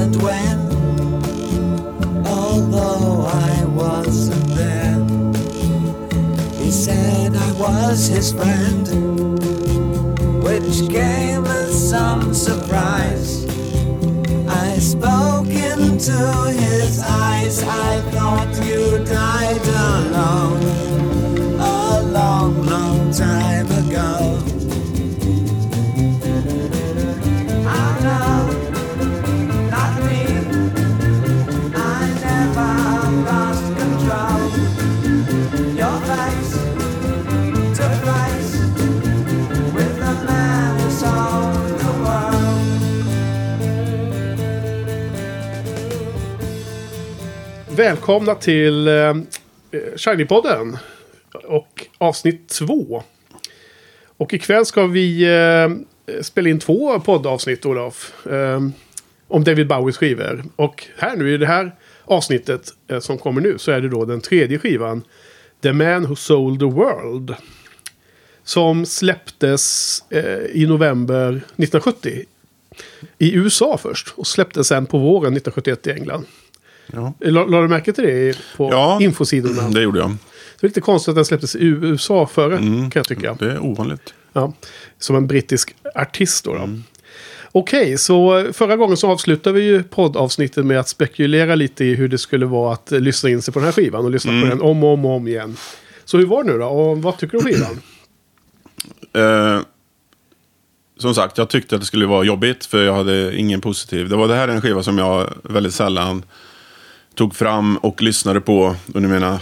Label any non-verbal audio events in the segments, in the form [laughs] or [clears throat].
and when, although I wasn't there. He said I was his friend, Välkomna till eh, Shiny-podden. Och avsnitt två. Och ikväll ska vi eh, spela in två poddavsnitt, Olof. Eh, om David Bowies skivor. Och här nu i det här avsnittet eh, som kommer nu så är det då den tredje skivan. The Man Who Sold the World. Som släpptes eh, i november 1970. I USA först. Och släpptes sen på våren 1971 i England. Ja. La- Lade du märke till det på Ja, infosidorna? det gjorde jag. Det är lite konstigt att den släpptes i USA före, kan jag tycka. Det är ovanligt. Ja, som en brittisk artist då. då. Okej, så förra gången så avslutade vi ju poddavsnittet med att spekulera lite i hur det skulle vara att lyssna in sig på den här skivan och lyssna på den om och om och om igen. Så hur var det nu då? Och vad tycker du om skivan? [clears throat] Eh, som sagt, jag tyckte att det skulle vara jobbigt för jag hade ingen positiv. Det var det här är en skiva som jag väldigt sällan tog fram och lyssnade på under mina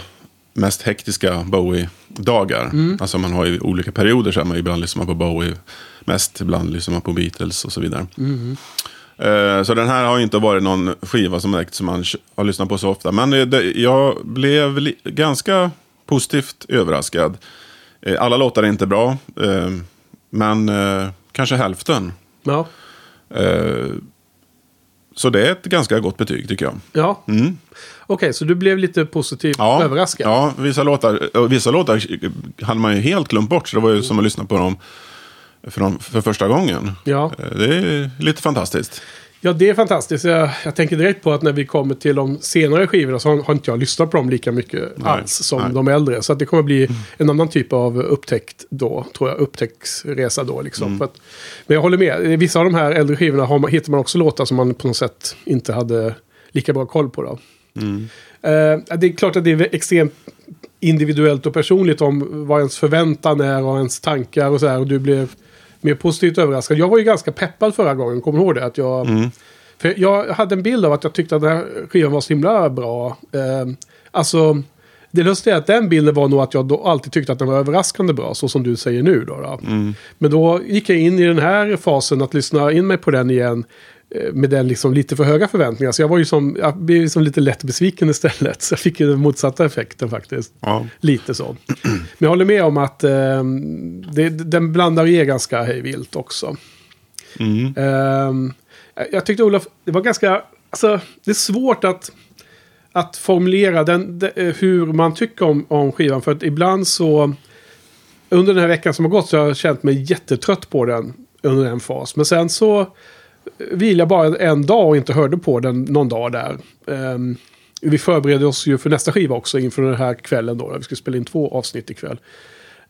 mest hektiska Bowie-dagar. Alltså man har ju olika perioder så här, man ibland lyssnar man på Bowie mest, ibland lyssnar man på Beatles och så vidare. Eh, Så den här har inte varit någon skiva som, direkt som man har lyssnat på så ofta. Men det, jag blev ganska positivt överraskad. Eh, Alla låtar är inte bra, eh, men eh, kanske hälften. Ja, Eh, Så det är ett ganska gott betyg tycker jag. ja. Mm. okej, så du blev lite positivt Ja, överraskad? Ja, vissa låtar, och vissa låtar hade man ju helt glömt bort. Så det var ju som att lyssna på dem för, dem för första gången. Ja. Eh, Det är lite fantastiskt. Ja, det är fantastiskt. Jag, jag tänker direkt på att när vi kommer till de senare skivorna så har, har inte jag lyssnat på dem lika mycket Nej, alls som nej. de äldre. Så att det kommer bli en annan typ av upptäckt då, tror jag. Upptäcktsresa då liksom. Mm. Att, men jag håller med. Vissa av de här äldre skivorna har, hittar man också låtar som man på något sätt inte hade lika bra koll på. Då. Mm. Eh, det är klart att det är extremt individuellt och personligt om vad ens förväntan är och ens tankar och så här. Och du blev mer positivt överraskad. Jag var ju ganska peppad förra gången, kommer du ihåg det? Att jag, för jag hade en bild av att jag tyckte att den här skivan var så himla bra. Eh, alltså, det lustiga är att den bilden var nog att jag då alltid tyckte att den var överraskande bra, så som du säger nu. Då, då. Men då gick jag in i den här fasen att lyssna in mig på den igen med den liksom lite för höga förväntningar. Så jag var ju som, jag blev liksom lite lätt besviken istället. [laughs] Så jag fick ju den motsatta effekten faktiskt. Ja. Lite så. Men jag håller med om att eh, det, den blandar i ganska hej vilt också. Mm. Ehm, jag tyckte Olof, det var ganska... Alltså, det är svårt att, att formulera den, de, eh, hur man tycker om, om skivan. För att ibland så... Under den här veckan som har gått så har jag känt mig jättetrött på den under en fas. Men sen så vilade jag bara en dag och inte hörde på den någon dag där. Ehm, vi förbereder oss ju för nästa skiva också inför den här kvällen då. Vi ska spela in två avsnitt ikväll.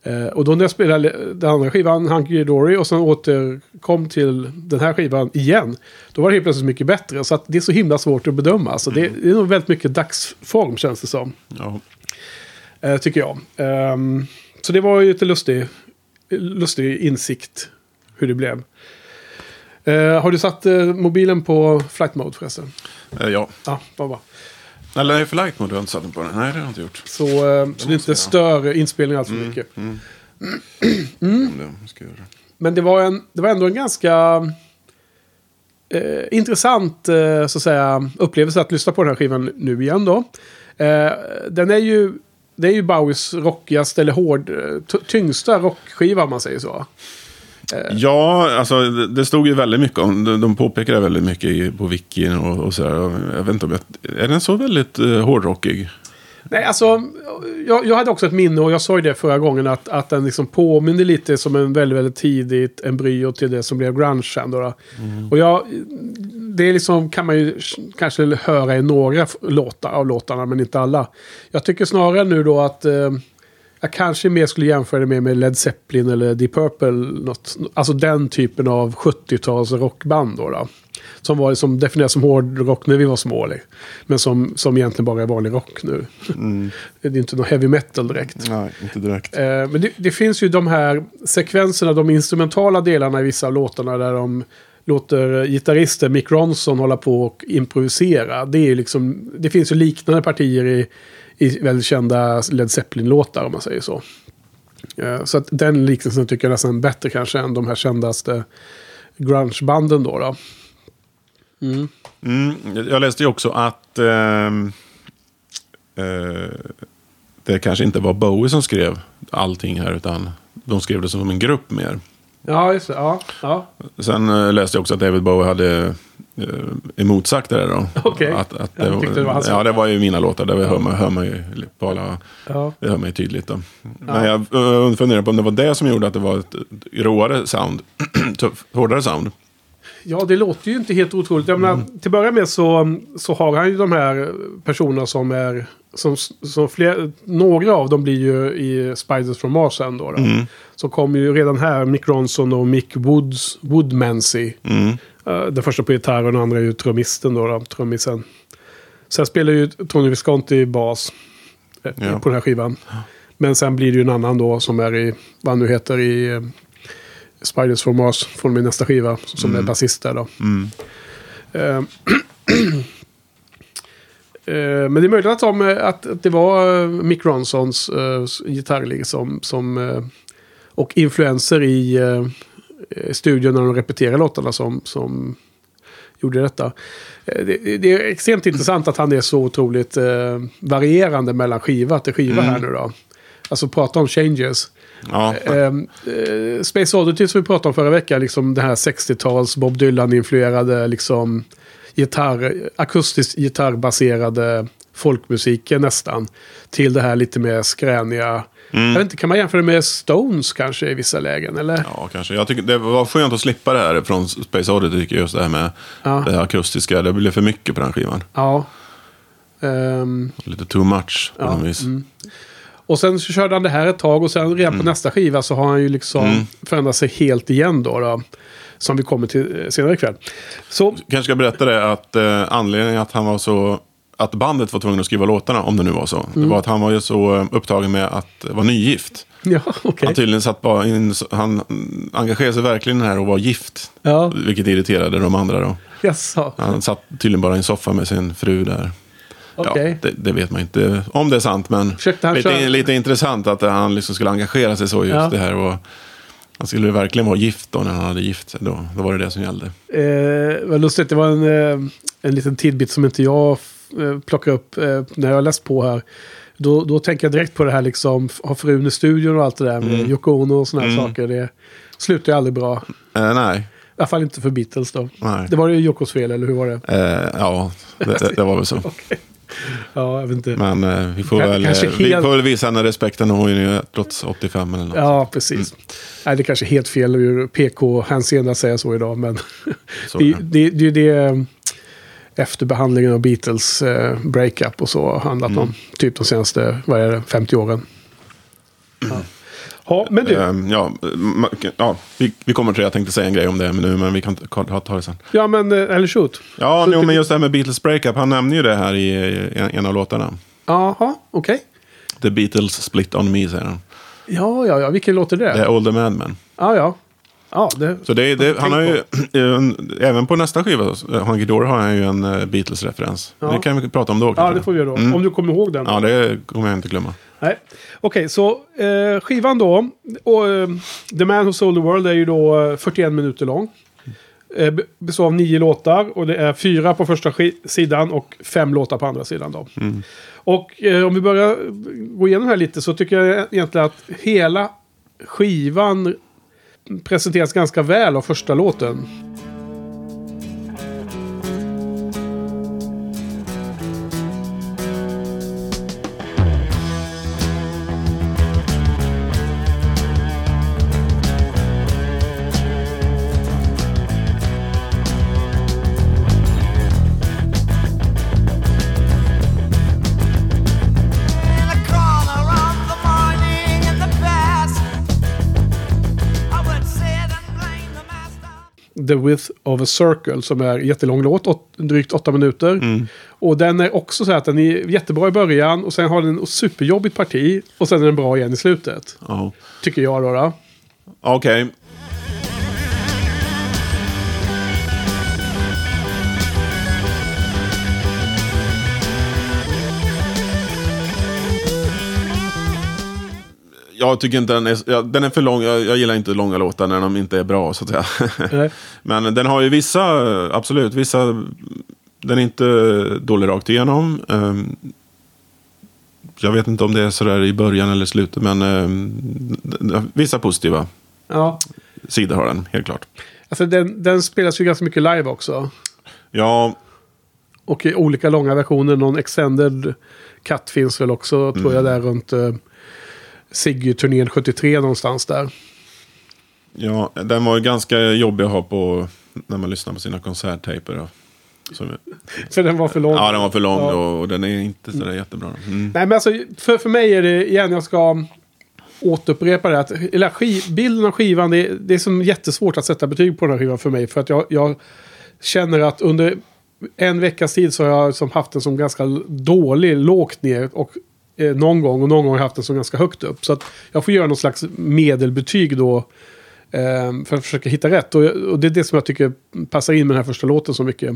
Eh, och då när jag spelade den andra skivan, Hunky Dory, och sen återkom till den här skivan igen. Då var det helt plötsligt mycket bättre. Så det är så himla svårt att bedöma. Så det, det är nog väldigt mycket dagsform känns det som. Ja. Eh, tycker jag. Ehm, så det var ju lite lustig, lustig insikt hur det blev. Eh, har du satt eh, mobilen på flight mode förresten? Eh, ja. Ja, vad bra. Eller nej, flight mode har jag inte satt den på den. Nej, det har jag inte gjort. Så, eh, så det inte stör inspelningen allt för mycket. Om [clears throat] det ska göra. Men det var, en, det var ändå en ganska eh, intressant eh, så att säga, upplevelse att lyssna på den här skivan nu igen. Då. Eh, den är ju, det är ju Bowies rockigaste eller hård, eh, tyngsta rockskiva om man säger så. Ja, alltså det, stod ju väldigt mycket om, de, de påpekade väldigt mycket på wiki och, och sådär. Jag vet inte om jag, är den så väldigt uh, hårdrockig? Nej, alltså, jag, jag hade också ett minne och jag sa ju det förra gången att, att den liksom påminner lite som en väldigt, väldigt tidigt embryo till det som blev grunge sen. Då, då. Och jag, det liksom, kan man ju kanske höra i några låtar av låtarna, men inte alla. Jag tycker snarare nu då att eh, jag kanske mer skulle jämföra det med, med Led Zeppelin eller Deep Purple. Något, alltså den typen av 70-tals rockband då. då. Som var som definieras som hårdrock när vi var små. liksom. Men som, som egentligen bara är vanlig rock nu. [laughs] det är inte någon heavy metal direkt. Nej, inte direkt. Eh, men det, det finns ju de här sekvenserna, de instrumentala delarna i vissa av låtarna där de låter gitarristen Mick Ronson hålla på och improvisera. Det, är liksom, det finns ju liknande partier i, i väldigt kända Led Zeppelin-låtar om man säger så. Eh, så att den liknelsen tycker jag nästan är bättre kanske än de här kändaste grungebanden då. då. Mm, jag läste ju också att ehm, eh, det kanske inte var Bowie som skrev allting här, utan de skrev det som en grupp mer. Ja, just det. Ja, ja. Sen eh, läste jag också att David Bowie hade eh, emotsagt det där då. Okej. Att, att Jag tyckte det var hans- ja, det var ju mina låtar. Det hör man, hör man ju på alla... ja. Det hör man ju tydligt då. Men jag uh, funderar på om det var det som gjorde att det var ett råare sound. [clears throat] Tuff, hårdare sound. Ja, det låter ju inte helt otroligt. Jag menar, till att börja med så, så har han ju de här personerna som är... Som, som fler, några av dem blir ju i Spiders from Mars sen då. då. Så kommer ju redan här Mick Ronson och Mick Woods, Woodmansey. Mm. Uh, den första på gitarr och den andra är ju trummisten då, då trummisen. Sen spelar ju Tony Visconti bas eh, Ja. på den här skivan. Men sen blir det ju en annan då som är i, vad han nu heter, i eh, Spiders from Mars från min nästa skiva. Som är basist där då. Mm. Eh, [clears throat] eh, Men det är möjligt att, de, eh, att, att det var eh, Mick Ronsons uh, gitarrligg som, som, eh, och influenser i studion när de repeterar låtarna som, som gjorde detta. Eh, det, det är extremt intressant att han är så otroligt eh, varierande mellan skiva till skiva här nu då. Alltså prata om changes. Ja, Ehm, eh, Space Oddity som vi pratade om förra veckan, liksom det här 60-tals Bob Dylan-influerade, liksom gitarr, akustiskt gitarrbaserade folkmusiken nästan. Till det här lite mer skräniga. Jag vet inte, kan man jämföra med Stones kanske i vissa lägen? Eller? ja, kanske. Jag tycker det var skönt att slippa det här från Space Oddity. Tycker jag, just det här med Ja. det akustiska. Det blev för mycket på den skivan. Ja. Ehm, Lite too much på Ja, något vis. och sen så körde han det här ett tag och sen redan på nästa skiva så har han ju liksom förändrat sig helt igen då. då som vi kommer till senare ikväll. Så kanske ska berätta det att eh, anledningen att han var så att bandet var tvungna att skriva låtarna, om det nu var så. Det Mm. var att han var ju så eh, upptagen med att vara nygift. Ja, okej. Han tydligen satt bara in, han engagerade sig verkligen det här och var gift. Ja, Vilket irriterade de andra då. jaså. Han satt tydligen bara i en soffa med sin fru där. Okej. Ja, det, det vet man inte om det är sant, men lite, lite intressant att han liksom skulle engagera sig så just Ja. det här. Och han skulle verkligen vara gift då när han hade gift sig. Då, då var det det som gällde. Eh, vad lustigt, det var en, eh, en liten tidbit som inte jag eh, plockade upp eh, när jag har läst på här. Då, då tänker jag direkt på det här liksom, ha frun i studion och allt det där med Mm. Yoko Ono och sådana här saker. Det slutar ju aldrig bra. Eh, nej, I alla fall inte för Beatles då. nej. Det var ju Yokos fel, eller hur var det? Eh, ja, det, det, det var väl så. [laughs] Ja, jag vet inte. Men eh, vi, får väl, eh, vi helt- får väl visa henne respekten. Hon är ju trots 85 eller något. Ja, precis. Nej, det är kanske är helt fel ur PK-hänseende att säga så idag, men Så [laughs] det, är det. det, det efter behandlingen av Beatles eh, breakup och så handlat Mm. om. Typ de senaste, vad är det, 50 åren. Ja, ja men du. Eh, ja, ja vi, vi kommer till det. Jag tänkte säga en grej om det men nu, men vi kan ta, ta, det sen. Ja, men, eh, eller shoot. Ja, Så jo, men just det här med Beatles breakup. Han nämner ju det här i, i en, av låtarna. Jaha, okej. The Beatles split on me, säger han. Ja, ja, ja. Vilken låt är det? Det är Older Madman. Ja, ja. Ja, det... Så det, det, han har ju, en, även på nästa skiva, eh, Hunky Dory, har han ju en eh, Beatles-referens. Ja. Det kan vi prata om då Ja, det får vi göra då. Mm. Om du kommer ihåg den. Ja, det kommer jag inte glömma. Nej. Okej, så eh, skivan då. Och, eh, The Man Who Sold the World är ju då eh, 41 minuter lång. Eh, be- består av nio låtar och det är fyra på första sidan och fem låtar på andra sidan då. Och eh, om vi börjar gå igenom här lite så tycker jag egentligen att hela skivan presenteras ganska väl av första låten. The Width of a Circle som är jättelång låt, åt, drygt åtta minuter. Mm. Och den är också så här att den är jättebra i början och sen har den superjobbigt parti och sen är den bra igen i slutet. Ja. Tycker jag då. då. Okej. Jag tycker inte den är, den är för lång. Jag, jag gillar inte långa låtar när de inte är bra så att säga. [laughs] Men den har ju vissa, absolut, vissa. Den är inte dålig rakt igenom. Ehm, Jag vet inte om det är sådär i början eller slutet, men ehm, vissa positiva Ja. sidor har den, helt klart. Alltså den, den spelas ju ganska mycket live också. Ja, Och i olika långa versioner. Någon extended cut finns väl också, tror jag, där runt uh, Siggy-turnén 73 någonstans där. ja, den var ju ganska jobbig att ha på när man lyssnar på sina konserttejper. Som, [laughs] För den var för lång. ja, den var för lång Ja. och, och den är inte sådär jättebra. Mm. Nej, men alltså för, för mig är det, igen, jag ska återupprepa det. Att, eller skiv, bilden av skivan, det, är- det är som jättesvårt att sätta betyg på den här skivan för mig. För att jag, jag känner att under en veckas tid så har jag som haft den som ganska dålig, lågt ner. Och eh, någon gång och någon gång har jag haft den som ganska högt upp. Så att jag får göra någon slags medelbetyg då. Eh, för att försöka hitta rätt. Och, och det är det som jag tycker passar in med den här första låten så mycket.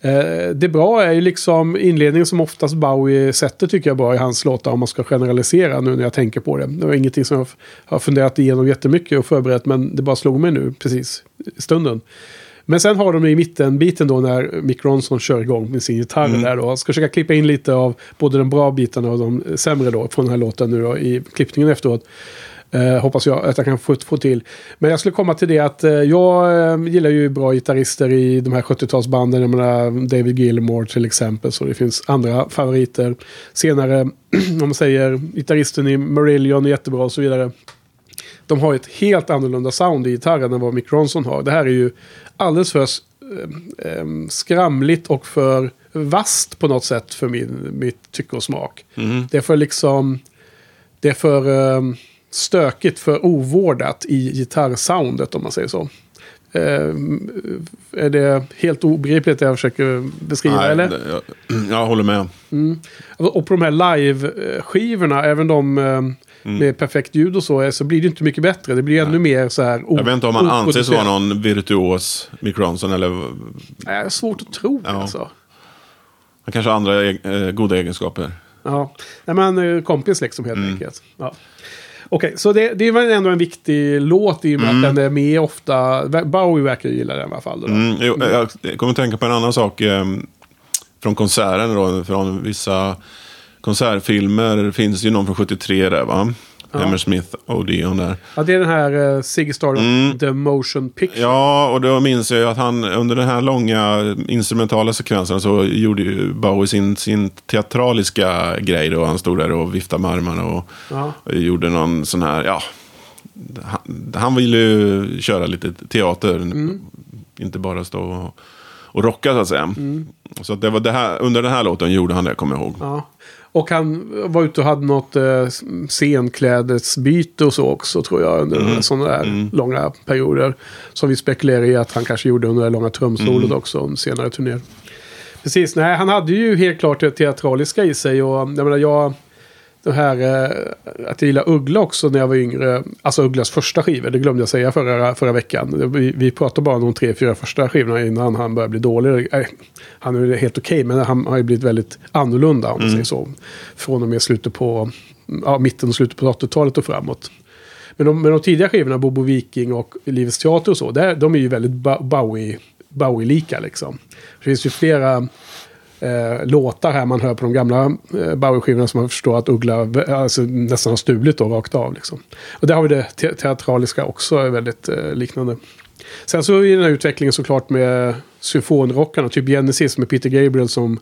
Eh, det bra är ju liksom inledningen som oftast Bowie sätter tycker jag bra i hans låtar om man ska generalisera nu när jag tänker på det. Det var ingenting som jag har funderat igenom jättemycket och förberett men det bara slog mig nu precis i stunden. Men sen har de i mitten biten då när Mick Ronson kör igång med sin gitarr där då. Ska försöka klippa in lite av både de bra bitarna och de sämre då från den här låten nu då i klippningen efteråt. Eh, hoppas jag att jag kan få, få till. Men jag skulle komma till det att eh, jag eh, gillar ju bra gitarrister i de här 70-talsbanden. Jag menar David Gilmour till exempel. Så det finns andra favoriter. Senare, [clears throat] om man säger gitarristen i Marillion är jättebra och så vidare. De har ett helt annorlunda sound i gitarren än vad Mick Ronson har. Det här är ju alldeles för eh, eh, skramligt och för vast på något sätt för min, mitt tycke och smak. Det är för liksom... Det är för eh, stökigt, för ovårdat i gitarrsoundet om man säger så. Är det helt obegripligt det jag försöker beskriva? Nej, eller? jag, [clears throat] jag håller med. Och på de här live-skivorna, även de eh, med perfekt ljud och så, så blir det inte mycket bättre. Det blir ännu mer så här... Jag vet inte om han anses vara någon virtuos, Mick Ronson, eller Nej, svårt att tro Ja. alltså. han kanske har andra eh, goda egenskaper. Ja, Nej, men kompis liksom helt Mm. enkelt. Ja. Okej, så det, det är ändå en viktig låt i och med att den är med ofta. Bowie verkar gilla den i alla fall. Mm, jo, jag kommer att tänka på en annan sak eh, från konserten. Då, från vissa konsertfilmer finns ju någon från 73 där va? Hammersmith Odeon där. Ja, det är den här uh, Ziggy Stardust The Motion Picture. Mm. Ja, och då minns jag ju att han under den här långa instrumentala sekvensen så gjorde ju Bowie sin, sin teatraliska grej då. Han stod där och viftade med armarna och, Ja. och gjorde någon sån här, ja. Han, han ville ju köra lite teater. Mm. Inte bara stå och, och rocka så att säga. Mm. Så att det var det här, under den här låten gjorde han det, kommer jag ihåg. Ja. Och han var ute och hade något uh, scenklädesbyte och så också tror jag. Under Mm. sådana där långa perioder. Som vi spekulerar i att han kanske gjorde under det långa trumsolot Mm. också. Om senare turnéer. Precis, nej han hade ju helt klart det teatraliska i sig. Och jag menar jag... Det här eh, att jag gillar Uggla också när jag var yngre. Alltså Ugglas första skivor, det glömde jag säga förra, förra veckan. Vi, vi pratade bara om de tre, fyra första skivorna innan han började bli dålig. Eh, han är helt okej, men han har ju blivit väldigt annorlunda om man säger så. Från och med slutet på, ja, mitten och slutet på 80-talet och framåt. Men de, men de tidiga skivorna, Bobo Viking och Livets Teater och så, där, de är ju väldigt Bowie- Bowie-lika liksom. Det finns ju flera eh, låtar här man hör på de gamla eh, Bowie-skivorna som man förstår att Uggla eh, alltså, nästan har stulit då rakt av. Liksom. Och där har vi det te teatraliska också är väldigt eh, liknande. Sen så är den här utvecklingen såklart med symfonrockarna, typ Genesis med Peter Gabriel som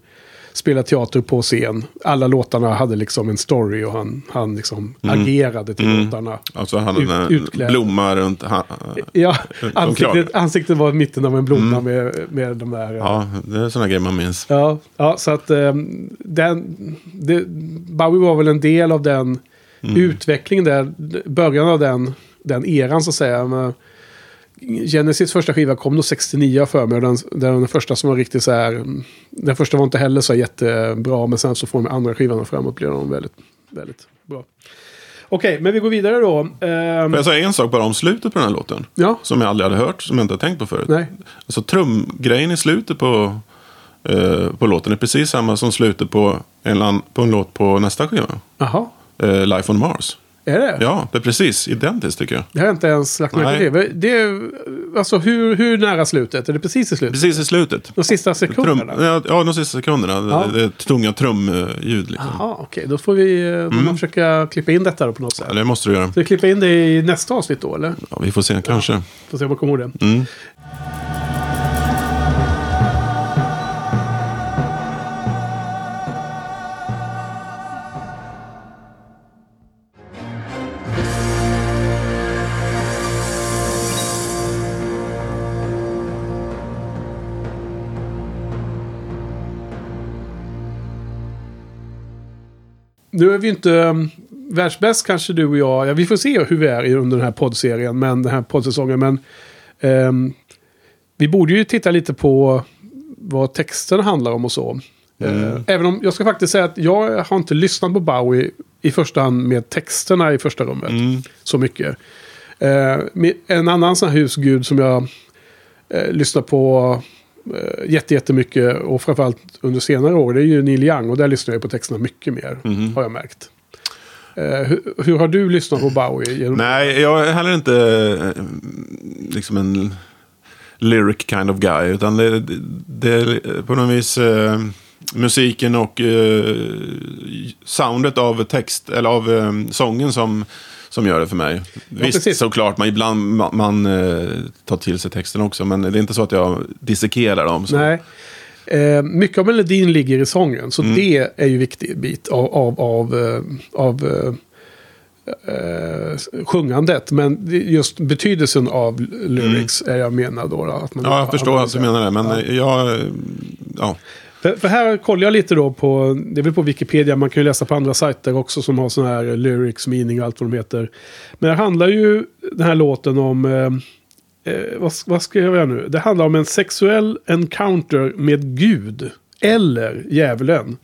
spelar teater på scen. Alla låtarna hade liksom en story och han, han liksom agerade till låtarna. Alltså han Ut- en utklädd. blomma runt... Ha, Ja, Runt [laughs] ansiktet, ansiktet var i mitten av en blomma med, med de där... ja, det är sådana grejer man minns. Ja, ja så att ehm, den, det, Bowie var väl en del av den utvecklingen där, början av den, den eran så att säga. Men Genesis första skiva kom nog 69 för mig. Den, den, första som var riktigt så här... mm, Den första var inte heller så jättebra. Men sen så får de andra skivan fram och blir de väldigt, väldigt bra. Okej, men vi går vidare då. Ehm, Får jag säga en sak bara om slutet på den här låten? ja, Som jag aldrig hade hört, som jag inte har tänkt på förut. nej. Alltså trumgrejen i slutet på, eh, på låten är precis samma som slutet på en, på en låt på nästa skiva. Jaha, Eh, Life on Mars. Är det? Ja, det är precis identiskt tycker jag. Det har jag inte ens lagt märke till. Det är, alltså hur, hur nära slutet? Är det precis i slutet? Precis i slutet. De sista Trum, sekunderna? ja, ja, de sista sekunderna. Ja. Det, det är tunga trumljud. Liksom. Jaha, okej. Då får vi eh, då man försöka klippa in detta då på något sätt. Ja, det måste du göra. Ska vi klippa in det i nästa avsnitt då, eller? Ja, vi får se, kanske. Får se om jag kommer ihåg det. Mm. Nu är vi inte um, världsbäst kanske du och jag. Ja, vi får se hur vi är under den här poddserien, men den här poddsäsongen. Men ehm, vi borde ju titta lite på vad texten handlar om och så. Eh, även om jag ska faktiskt säga att jag har inte lyssnat på Bowie i första hand med texterna i första rummet. Så mycket. Eh, en annan sån här husgud som jag eh, lyssnar på jätte- jättemycket och framförallt under senare år det är ju Neil Young och där lyssnar jag på texterna mycket mer har jag märkt. Eh, hur, hur har du lyssnat på Bowie? Genom... Nej, jag är heller inte eh, liksom en lyric kind of guy. Utan det, det, det är på något vis eh, musiken och eh, soundet av text, eller av eh, sången som, som gör det för mig. Visst, precis. såklart, man, ibland man, man eh, tar till sig texten också. Men det är inte så att jag dissekerar dem. Så. Nej. Eh, mycket av melodin ligger i sången, så det är ju viktig bit av, av, av, eh, av eh, eh, sjungandet. Men just betydelsen av lyrics är jag menar då. då, Att man Ja, jag förstår att du menar det. Men eh, jag... Ja. För, för här kollar jag lite då på, det är väl på Wikipedia, man kan ju läsa på andra sajter också som har sådana här lyrics, meaning och allt vad de heter. Men det handlar ju den här låten om, eh, eh, vad, vad ska jag nu? Det handlar om en sexuell encounter med Gud, eller djävulen,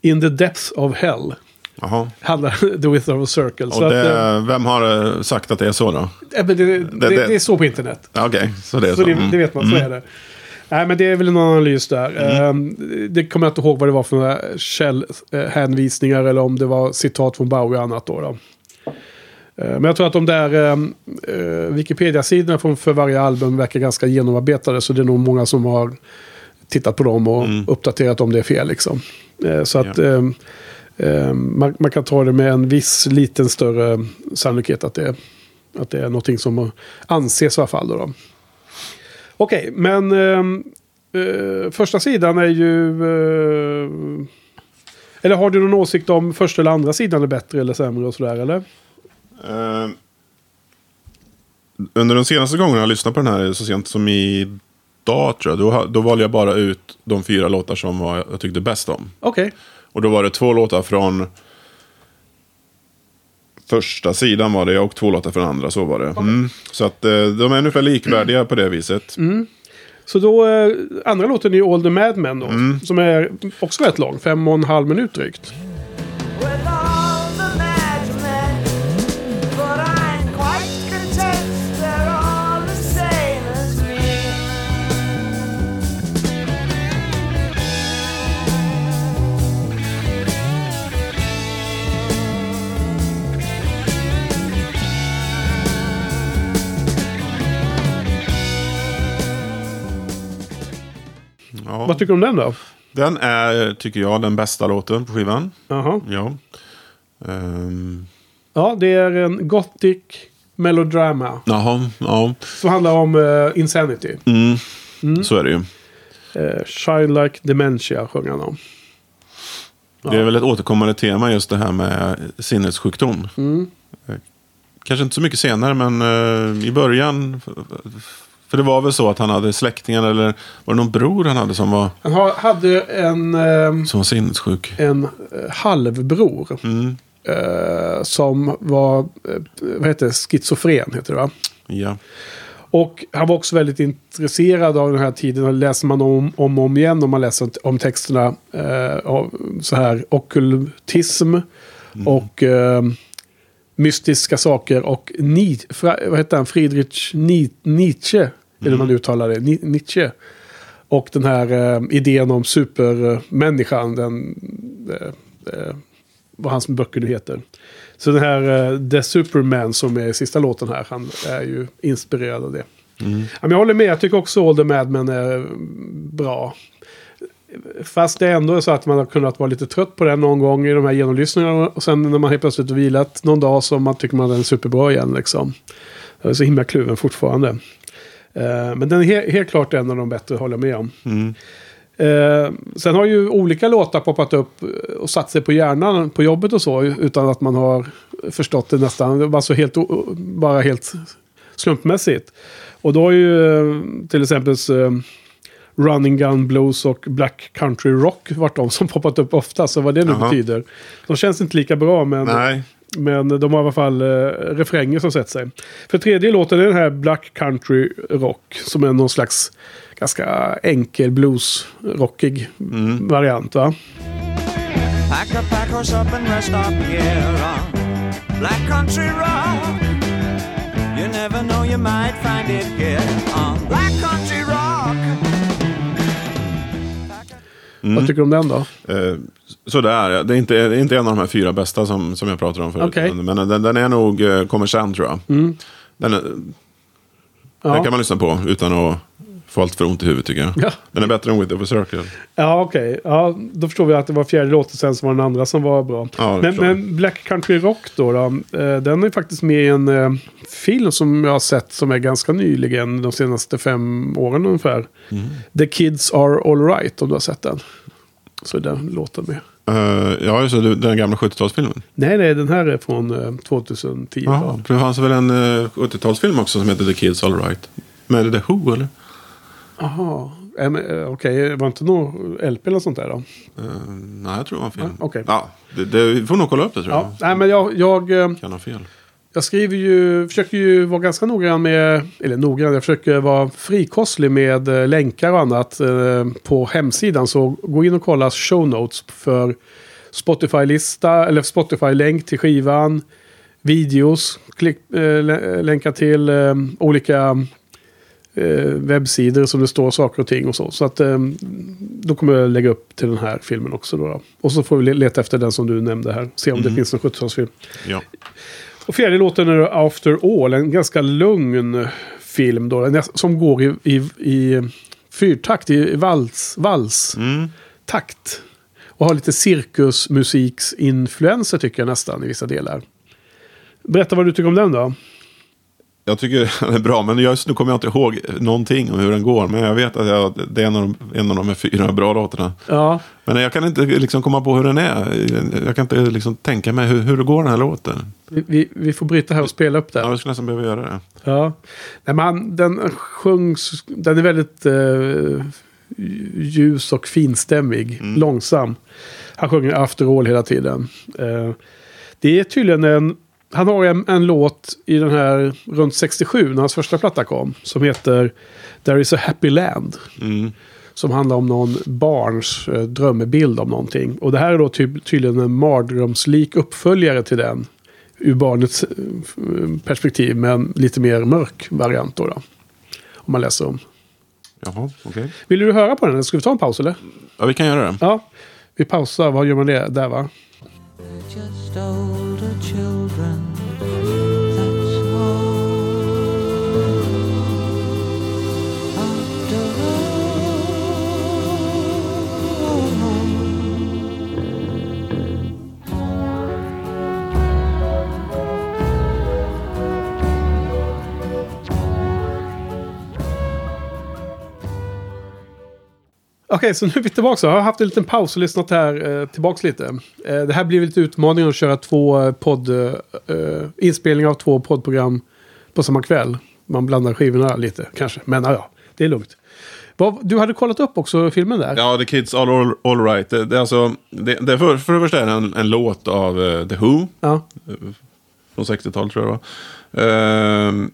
in the depths of hell. Jaha. Handlar [laughs] The Width of a Circle. Och så att, det, eh, vem har eh, sagt att det är så då? det, det, det- det är så på internet. Okej, så det är så. Så det, Mm. vet man, så är det. Nej, men det är väl en analys där. Ehm, det kommer jag inte ihåg vad det var för några källhänvisningar eller om det var citat från Bowie och annat då. då. Eh, Men jag tror att de där um, Wikipedia-sidorna från för varje album verkar ganska genomarbetade. Så det är nog många som har tittat på dem och uppdaterat om det är fel. Liksom. Eh, så att Ja. ehm, ehm, man, man kan ta det med en viss liten större sannolikhet att det, att det är någonting som anses i alla fall. Då, då. Okej, men ehm, eh, första sidan är ju... eh, eller har du någon åsikt om första eller andra sidan är bättre eller sämre och sådär eller? Eh, under de senaste gångerna jag lyssnat på den här, så sent som idag tror jag, då, då valde jag bara ut de fyra låtar som var, jag tyckte bäst om. Okej, Och då var det två låtar från första sidan var det och två låtar från andra, så var det. Mm. Så att eh, de är ungefär likvärdiga på det viset. så då eh, andra låten är ju All the Mad Men då. Som är också rätt lång, fem och en halv minut drygt. Vad tycker du om den då? Den är, tycker jag, den bästa låten på skivan. Jaha. Ja. Ehm, Ja, det är en gothic melodrama. Jaha, ja. Som handlar om eh, Insanity. Mm. Så är det ju. Uh, Childlike Dementia sjöng han om. Det är väl ett återkommande tema just det här med sinnessjukdom. Eh, Kanske inte så mycket senare, men eh, i början. För det var väl så att han hade släktingar, eller var det någon bror han hade som var, Han har, hade en, eh, som var sinnessjuk? en eh, halvbror. Mm. eh, som var, eh, vad heter det, schizofren heter det va? Ja. Och han var också väldigt intresserad av den här tiden. Och läser man om, om och om igen om man läser om texterna. Eh, så här ockultism och eh, mystiska saker. Och Ni, vad heter han? Friedrich Ni, Nietzsche. Eller hur man uttalar det. Ni, Nietzsche. Och den här eh, idén om supermänniskan. Den, eh, eh, vad hans böcker nu heter. Så den här eh, The Superman som är i sista låten här. Han är ju inspirerad av det. Men jag håller med. Jag tycker också All the Madmen är bra. Fast det är ändå så att man har kunnat vara lite trött på den någon gång i de här genomlyssningarna. Och sen när man helt plötsligt vilat någon dag så man tycker man den är superbra igen. Liksom. Jag är så himla kluven fortfarande. Eh, men den är he- helt klart en av de bättre, håller jag med om. Eh, sen har ju olika låtar poppat upp och satt sig på hjärnan på jobbet och så. Utan att man har förstått det nästan. Det var så helt, bara helt slumpmässigt. Och då har ju eh, till exempel Running Gun Blues och Black Country Rock varit de som poppat upp ofta. Så vad det nu Jaha. betyder. De känns inte lika bra men, Nej. men de har i alla fall eh, refränger som sätter sig. För tredje låten är den här Black Country Rock. Som är någon slags ganska enkel blues-rockig variant va? Pack up, pack us up and rest up here on Black Country Rock. You never know, you might find it here on Black Country Vad tycker du om den då? Eh, sådär, det är, inte, det är inte en av de här fyra bästa som, som jag pratade om förut. Okej. Men den, den är nog eh, kommer sen tror jag. Den, är, Ja. den kan man lyssna på utan att få allt för ont i huvudet tycker jag. Ja. Den är bättre än With of a Circle. Ja, okej. Ja, då förstår vi att det var fjärde låten sen som var den andra som var bra. Ja, men, men Black Country Rock då, då eh, den är faktiskt med i en eh, film som jag har sett som är ganska nyligen, de senaste fem åren ungefär. Mm. The Kids Are Alright, om du har sett den. Så är den låten med. Uh, ja, just det, den gamla 70-talsfilmen. Nej, nej, den här är från eh, 2010. Ja, det fanns väl en uh, 70-talsfilm också som heter The Kids All Right. Med The Who eller? Jaha, eh, eh, okej, var det inte någon LP eller sånt där då? Eh, nej, jag tror det var film. Ja, okej. Ja, det, det, vi får nog kolla upp det tror jag. Ja, nej, men jag, jag, Kan ha fel. jag skriver ju, försöker ju vara ganska noggrann med, eller noggrann, jag försöker vara frikostlig med länkar och annat på hemsidan. Så gå in och kolla show notes för Spotify-lista, eller Spotify-länk till skivan, videos, klick, lä- länkar till olika webbsidor som det står saker och ting och så. Så att eh, då kommer jag lägga upp till den här filmen också. Då. Och så får vi le- leta efter den som du nämnde här. Se om det finns någon 70-talsfilm. Ja. Och fjärde låten är After All, en ganska lugn film då, som går i, i, i fyrtakt, i vals, vals Mm. takt. Och har lite cirkusmusiksinfluenser tycker jag nästan i vissa delar. Berätta vad du tycker om den då. Jag tycker [laughs] den är bra, men just nu kommer jag inte ihåg någonting om hur den går. Men jag vet att jag, det är en av, de, en av de fyra bra låtarna. Ja, Men jag kan inte liksom komma på hur den är. Jag kan inte liksom tänka mig hur, hur det går den här låten. vi, vi, vi får bryta här och spela upp Ja, den. jag skulle nästan behöva göra det. Ja. Nej, men den sjungs, den är väldigt eh, ljus och finstämmig, långsam. Han sjunger After All hela tiden. Eh, det är tydligen en, han har en, en låt i den här runt 67 när hans första platta kom. Som heter There is a happy land. Mm. Som handlar om någon barns eh, drömmebild om någonting. Och det här är då ty- tydligen en mardrömslik uppföljare till den. Ur barnets eh, perspektiv, men lite mer mörk variant då. då om man läser om. Jaha, okej. Vill du höra på den? Ska vi ta en paus eller? Ja, vi kan göra det. Ja, vi pausar. Vad gör man det? Där va? Okej, så nu är vi tillbaka. Jag har haft en liten paus och lyssnat här eh, tillbaks lite. Eh, det här blir lite utmaning att köra två eh, podd, eh, eh, inspelningar av två poddprogram på samma kväll. Man blandar skivorna lite kanske. Men ja, ja, det är lugnt. Du hade kollat upp också filmen där? Ja, The Kids All, all, all Right. Det, det, är alltså, det, det för, för det första är det en, en låt av eh, The Who. Ja. Från 60-talet tror jag det var. Ehm,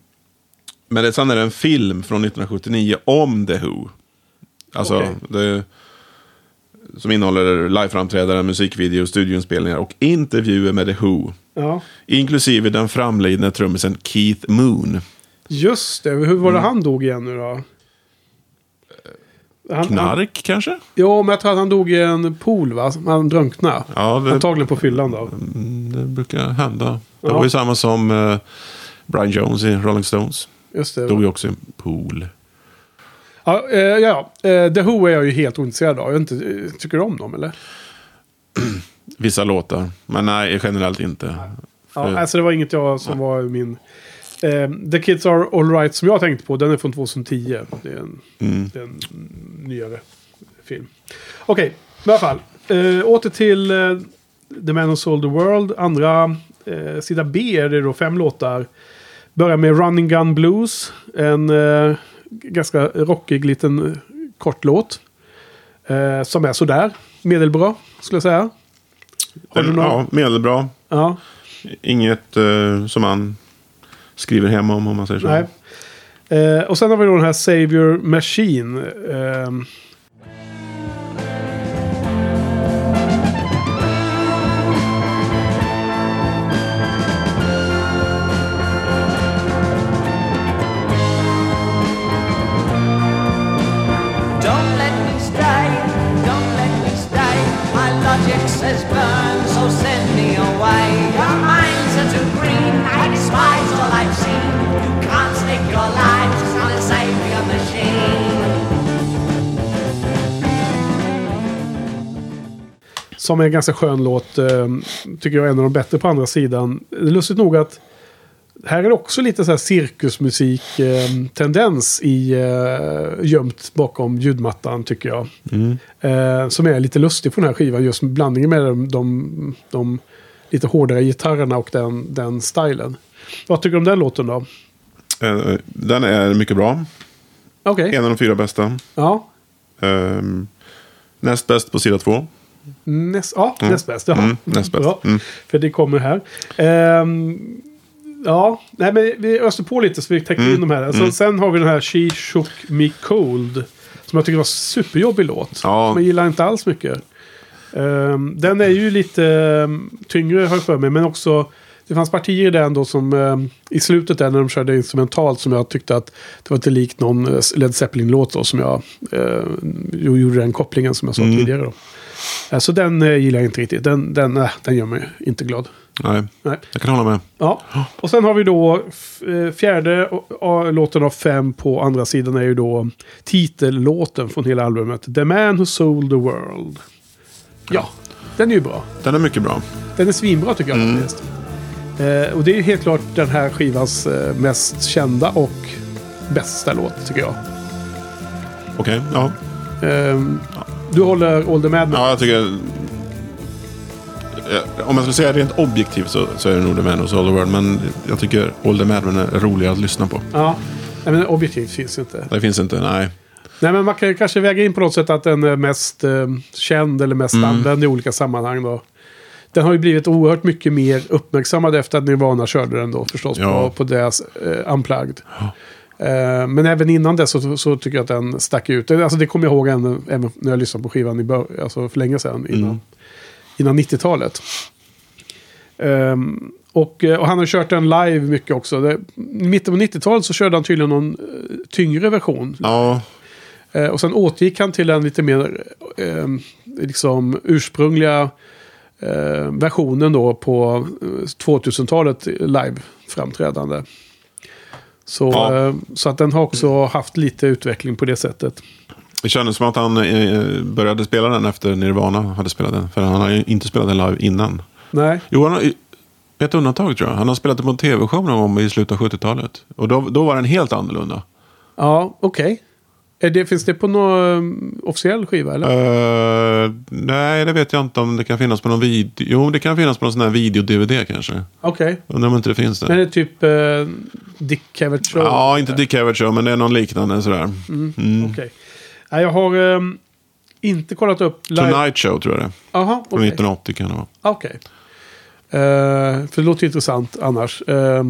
Men det, sen är det en film från 1979 om The Who. Alltså, Okej. det, som innehåller liveframträdanden, musikvideo, studioinspelningar och intervjuer med The Who. Ja. Inklusive den framlidne trummisen Keith Moon. Just det, hur var det han dog igen nu då? Han, Han, Knark kanske? jo, men jag tror att han dog i en pool va? Han drunknade. Ja, det, Antagligen på fyllan då. det brukar hända. Det Ja. var ju samma som eh, Brian Jones i Rolling Stones. Just det. Dog ju också i en pool. Ja, eh, ja. Eh, The Who är jag ju helt ointresserad av. Jag inte, eh, tycker du om dem eller? [clears throat] Vissa låtar. Men nej, generellt inte. Ja, För- alltså det var inget jag som var min... Eh, The Kids Are Alright som jag tänkte på, den är från 2010. Det är en, Mm. det är en nyare film. Okej, i alla fall. Eh, åter till eh, The Man Who Sold the World. Andra eh, sida B är det då fem låtar. Börjar med Running Gun Blues. En eh, ganska rockig liten eh, kort låt. Eh, som är sådär. Medelbra, skulle jag säga. Har du några? ja, medelbra. Ja. Inget eh, som man skriver hem om, om man säger så. Nej. Eh, och sen har vi då den här Savior Machine. Som är en ganska skön låt. ehm, tycker jag är en av de bättre på andra sidan. Lustigt nog att här är det också lite så här cirkusmusik-tendens i uh, gömt bakom ljudmattan tycker jag. Mm. Eh, som är lite lustig på den här skivan. Just blandningen med de, de, de lite hårdare gitarrerna och den, den stilen. Vad tycker du om den låten då? Eh, den är mycket bra. Okej. En av de fyra bästa. Ja. Ehm, näst bäst på sida två. Näst, ja, näst bäst. Jaha. Mm, näst bäst. Mm. För det kommer här. Ehm, ja, nej, men vi öste på lite så vi täckte Mm. in de här. Alltså, Sen har vi den här She Shook Me Cold. Som jag tycker var superjobbig låt. Ja. Som jag gillar inte alls mycket. Ehm, den är ju lite um, tyngre har jag för mig. Men också. Det fanns partier där ändå som ehm, i slutet där när de körde instrumentalt som jag tyckte att det var lite likt någon eh, Led Zeppelin-låt då som jag uh, gjorde den kopplingen som jag sa Mm. tidigare. Då. Eh, Så den eh, gillar jag inte riktigt. Den, den, äh, den gör mig inte glad. Nej, Nej. jag kan hålla med. Ja. Och sen har vi då eh, fjärde låten av fem på andra sidan är ju då titellåten från hela albumet. The Man Who Sold the World. Ja, den är ju bra. Den är mycket bra. Den är svinbra tycker jag Mm. faktiskt. Eh, och det är helt klart den här skivans eh, mest kända och bästa låt tycker jag. Okej, ja. Ehm, du håller All the. Ja, jag tycker... Om jag skulle säga rent objektivt så, så är det nog The Man Sold the World. Men jag tycker All the är roligare att lyssna på. Ja. Nej, men objektivt finns inte. Det finns inte, nej. Nej, men man kan kanske väga in på något sätt att den är mest eh, känd eller mest Mm. använd i olika sammanhang. Då. Den har ju blivit oerhört mycket mer uppmärksammad efter att Nirvana körde den då förstås Ja. på, på deras eh, Unplugged. Eh, men även innan det så, så tycker jag att den stack ut. Alltså det kommer jag ihåg även, även när jag lyssnade på skivan i bör, alltså för länge sedan. Innan, Mm. innan 90-talet. Ehm, och, eh, och han har kört den live mycket också. Det, I mitten på 90-talet så körde han tydligen någon eh, tyngre version. Ja, Eh, och sen återgick han till den lite mer eh, liksom ursprungliga eh, versionen då på eh, 2000-talet live-framträdande. Så, Ja. eh, så att den har också haft lite utveckling på det sättet. det kändes som att han eh, började spela den efter Nirvana hade spelat den. För han har inte spelat den live innan. Nej, Jo, han har, ett undantag tror jag. Han har spelat den på en tv-show någon gång i slutet av 70-talet. Och då, då var den helt annorlunda. ja, okej. Är Det, finns det på någon eh, officiell skiva eller? Eh, nej, det vet jag inte om det kan finnas på någon video. Jo, det kan finnas på någon sån här video-DVD kanske. Okej. Undrar om inte det finns det. Men det är typ eh, Dick Cavett Show? Ja, inte Dick Cavett Show, men det är någon liknande sådär. Mm. Okej. Nej, jag har eh, inte kollat upp live. Tonight Show tror jag det är. Jaha, Från okej. 1980 kan det vara. Okej. Eh, för det låter ju intressant annars. Eh,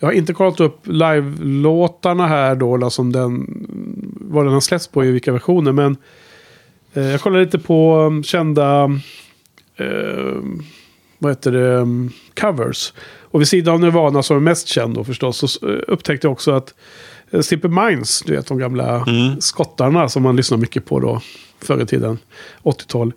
Jag har inte kollat upp live-låtarna här då, som den, vad den har släppts på i vilka versioner. Men eh, jag kollade lite på um, kända, eh, vad heter det, um, covers. Och vid sidan av Nirvana som är mest känd då förstås, så eh, upptäckte jag också att eh, Simple Minds, du vet de gamla skottarna som man lyssnar mycket på då förr i tiden, 80-tal.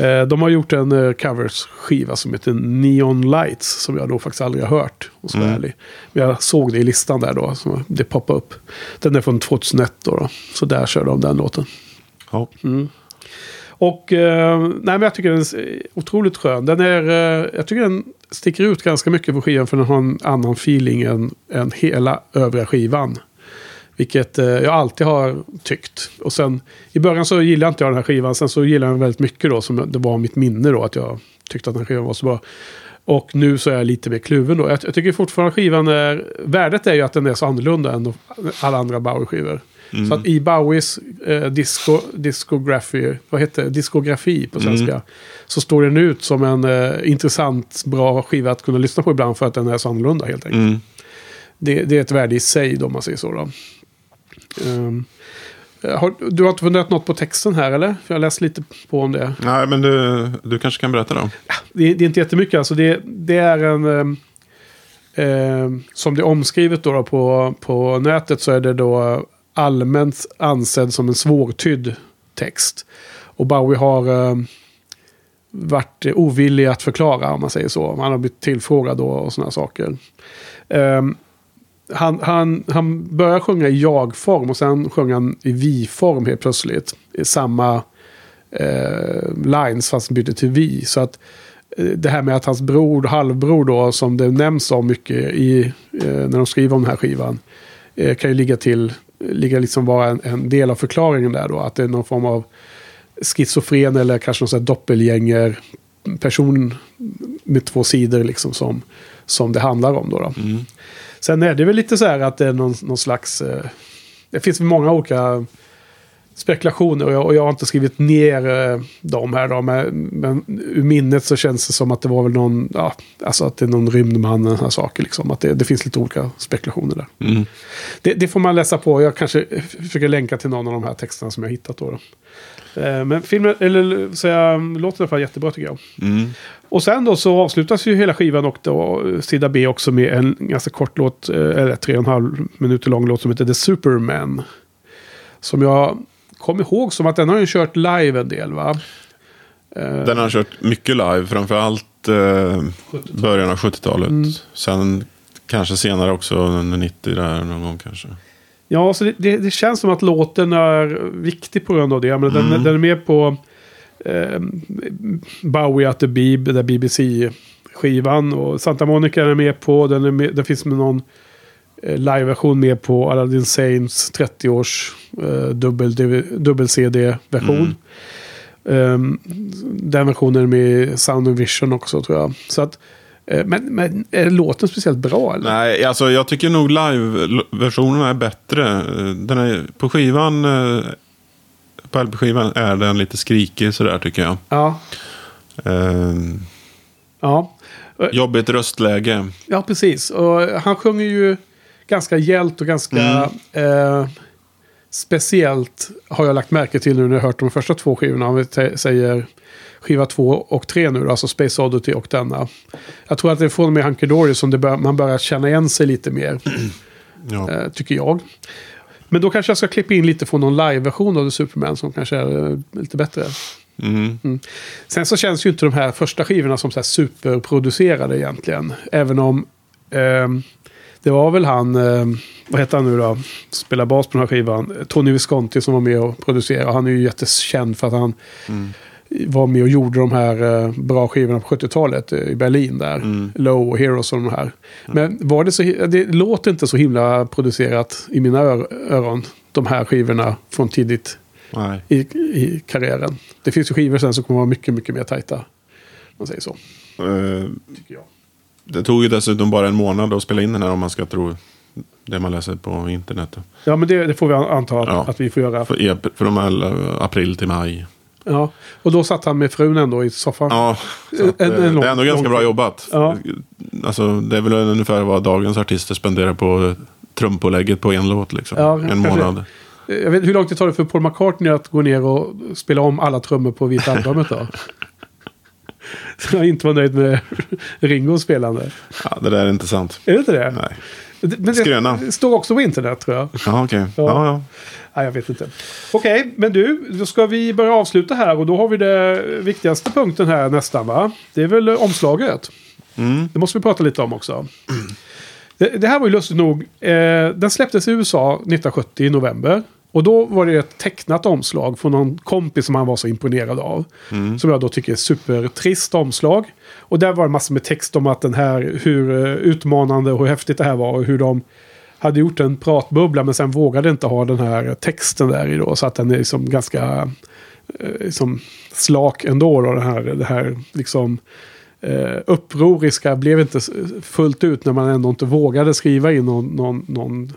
Eh, de har gjort en eh, covers-skiva som heter Neon Lights, som jag då faktiskt aldrig har hört, och så mm. ärlig. Men jag såg det i listan där då, så det poppade upp. Den är från 2001 då, då. så där kör de den låten. Ja. Och eh, nej, men jag tycker den är otroligt skön. Den är, eh, jag tycker den sticker ut ganska mycket på skivan för den har en annan feeling än, än hela övriga skivan. Vilket eh, jag alltid har tyckt. Och sen i början så gillade inte jag den här skivan. Sen så gillade jag den väldigt mycket då. Som det var mitt minne då att jag tyckte att den här skivan var så bra. Och nu så är jag lite mer kluven då. Jag, jag tycker fortfarande skivan är... Värdet är ju att den är så annorlunda än alla andra Bowie-skivor. Så att i Bowies eh, disco, discografi, vad heter det? diskografi på svenska. Så står den ut som en eh, intressant, bra skiva att kunna lyssna på ibland för att den är så annorlunda helt enkelt. Mm. Det, det är ett värde i sig då, om man säger så. Då. Ehm, har, du har inte funderat något på texten här eller? För jag har läst lite på om det. Nej, men du, du kanske kan berätta då? Det, det är inte jättemycket. Alltså det, det är en... ehm, ehm, som det är omskrivet då, då på, på nätet så är det då allmänt ansedd som en svårtydd text. Och Bowie har varit ovillig att förklara om man säger så. Han har blivit tillfrågad då och sådana saker. Ehm, han, han, han börjar sjunga i jag-form och sen sjunger han i vi-form helt plötsligt. I samma eh, lines fast han byter till vi. Så att eh, det här med att hans bror, halvbror då, som det nämns om mycket i, eh, när de skriver om den här skivan. Eh, kan ju ligga till, ligga liksom vara en, en del av förklaringen där då. Att det är någon form av schizofren eller kanske någon sån här doppelgänger person med två sidor liksom som, som det handlar om då. då. Mm. Sen är det väl lite så här att det är någon, någon slags... Eh, det finns många olika spekulationer och jag, och jag har inte skrivit ner eh, dem här då. Men, men ur minnet så känns det som att det var väl någon... Ja, alltså att det är någon rymdman och sådana saker liksom. Att det, det finns lite olika spekulationer där. Det, det får man läsa på. Jag kanske försöker länka till någon av de här texterna som jag hittat då. då. Eh, Men filmen, eller så jag, låter i alla fall jättebra tycker jag. Och sen då så avslutas ju hela skivan och då sida B också med en ganska kort låt, eh, eller tre och en halv minuter lång låt som heter The Superman. Som jag kom ihåg som att den har ju kört live en del va? Den har kört mycket live, framförallt eh, början av 70-talet. Mm. Sen kanske senare också, under 90 där någon gång kanske. Ja, så det, det, det känns som att låten är viktig på grund av det. Menar, Mm. den, den är med på eh, Bowie at the Beeb, där BBC-skivan. Och Santa Monica är med på. Den, är med, det finns med någon eh, live-version med på Aladdin Saints 30-års eh, dubbel, dubbel CD-version. Ehm, den versionen är med i Sound and Vision också tror jag. Så att, eh, men, men är låten speciellt bra eller? Nej, alltså jag tycker nog live-versionen är bättre. Eh, Den är, på skivan, eh, på LP-skivan är den lite skrikig sådär tycker jag. Ja. Eh, Ja. jobbigt röstläge. Ja, precis. Och han sjunger ju ganska gällt och ganska eh, speciellt. Har jag lagt märke till nu när jag hört de första två skivorna. Om vi säger skiva två och tre nu, då, alltså Space Oddity och denna. Jag tror att det är från och med Hunky Dory som bör, man börjar känna igen sig lite mer, [clears throat] Ja. eh, tycker jag. Men då kanske jag ska klippa in lite från någon live-version av The Superman som kanske är eh, lite bättre. Mm. Sen så känns ju inte de här första skivorna som så superproducerade egentligen. Även om ehm, det var väl han, ehm, vad heter han nu då, spelar bas på den här skivan, Tony Visconti som var med och producerade. Han är ju jättekänd för att han var med och gjorde de här eh, bra skivorna på 70-talet eh, i Berlin där. Low och Heroes och de här. Men var det så, det låter inte så himla producerat i mina ör- öron, de här skivorna från tidigt i, i karriären. Det finns ju skivor sen som kommer vara mycket, mycket mer tajta. Om man säger så, Eh, tycker jag. Det tog ju dessutom bara en månad att spela in den här om man ska tro det man läser på internet. Ja, men det, det får vi an- anta att, Ja. att vi får göra. För, här eh, april till maj. Ja. Och då satt han med frun ändå i soffan. Ja, så att, En- eh, en lång- det är ändå ganska lång- bra jobbat. Ja. alltså, det är väl ungefär vad dagens artister spenderar på trumpålägget på en låt. Liksom. Ja, en månad. Jag vet, hur långt det tar det för Paul McCartney att gå ner och spela om alla trummor på Vita [laughs] albumet då? Så [laughs] jag inte var nöjd med [laughs] Ringos spelande. Ja, det där är inte sant. Är det inte det? Nej. Men Skröna. det står också på internet tror jag. Ja, okej. Ja. Ja. Nej, jag vet inte. Okej, men du, då ska vi börja avsluta här och då har vi det viktigaste punkten här nästan va? Det är väl omslaget. Mm. Det måste vi prata lite om också. Det, det här var ju lustigt nog. Eh, den släpptes i USA 1970 i november. Och då var det ett tecknat omslag från någon kompis som han var så imponerad av. Som jag då tycker är supertrist omslag. Och där var det massor med text om att den här, hur eh, utmanande och hur häftigt det här var. Och hur de hade gjort en pratbubbla men sen vågade inte ha den här texten där i då. Så att den är liksom ganska eh, liksom slak ändå. Då, den här, det här liksom eh, upproriska blev inte fullt ut när man ändå inte vågade skriva in någon, någon, någon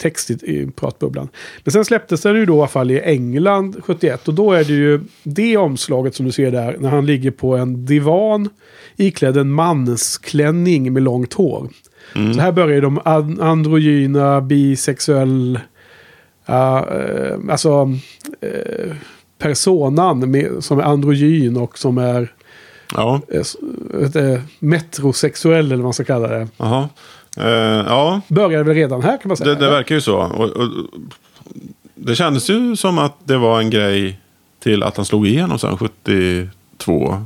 text i, i pratbubblan. Men sen släpptes den ju då i alla fall i England 71 och då är det ju det omslaget som du ser där när han ligger på en divan iklädd en mansklänning med långt hår. Så här börjar de an- androgyna, bisexuell, ja, eh, alltså eh, personan med, som är androgyn och som är ja. eh, metrosexuell eller vad man ska kalla det. Jaha. Eh, ja, Börjar väl redan här kan man säga. det, det verkar ju så. Och, och, det kändes ju som att det var en grej till att han slog igenom sen 72.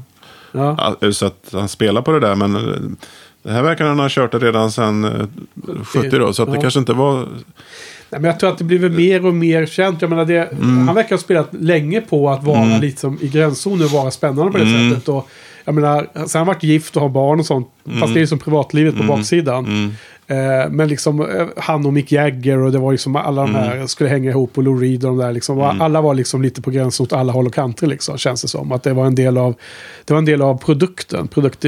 ja. Så att han spelar på det där. Men eh, det här verkar han ha kört det redan sen eh, 70 då. Så att det Ja. kanske inte var... Nej, men jag tror att det blir mer och mer känt. Jag menar det, Mm. Han verkar ha spelat länge på att vara lite som i gränszonen och vara spännande på det Mm. sättet. Och, jag menar, sen har han varit gift och har barn och sånt. Fast det är ju som privatlivet på baksidan. Mm. Eh, men liksom eh, han och Mick Jagger och det var liksom alla de Mm. här skulle hänga ihop och Lou Reed och de där liksom. Alla var liksom lite på gränsen åt alla håll och kanter liksom. Känns det som. Att det var en del av, det var en del av produkten. Produkt,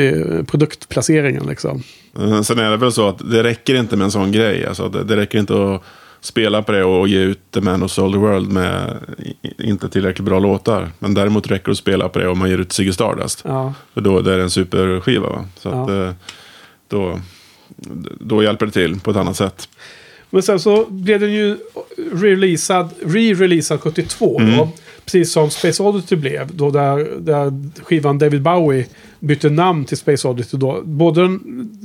produktplaceringen liksom. Eh, Sen är det väl så att det räcker inte med en sån grej. Alltså, det, det räcker inte att spela på det och ge ut The Man Who Sold the World med inte tillräckligt bra låtar. Men däremot räcker det att spela på det om man ger ut Ziggy Stardust. Ja. För då det är det en superskiva. Va? Så att, Ja. eh, då, då hjälper det till på ett annat sätt. Men sen så blev den ju releasad, re-releasad 72 Mm. då. Precis som Space Oddity blev. Då där, där skivan David Bowie bytte namn till Space Oddity. Då. Både den,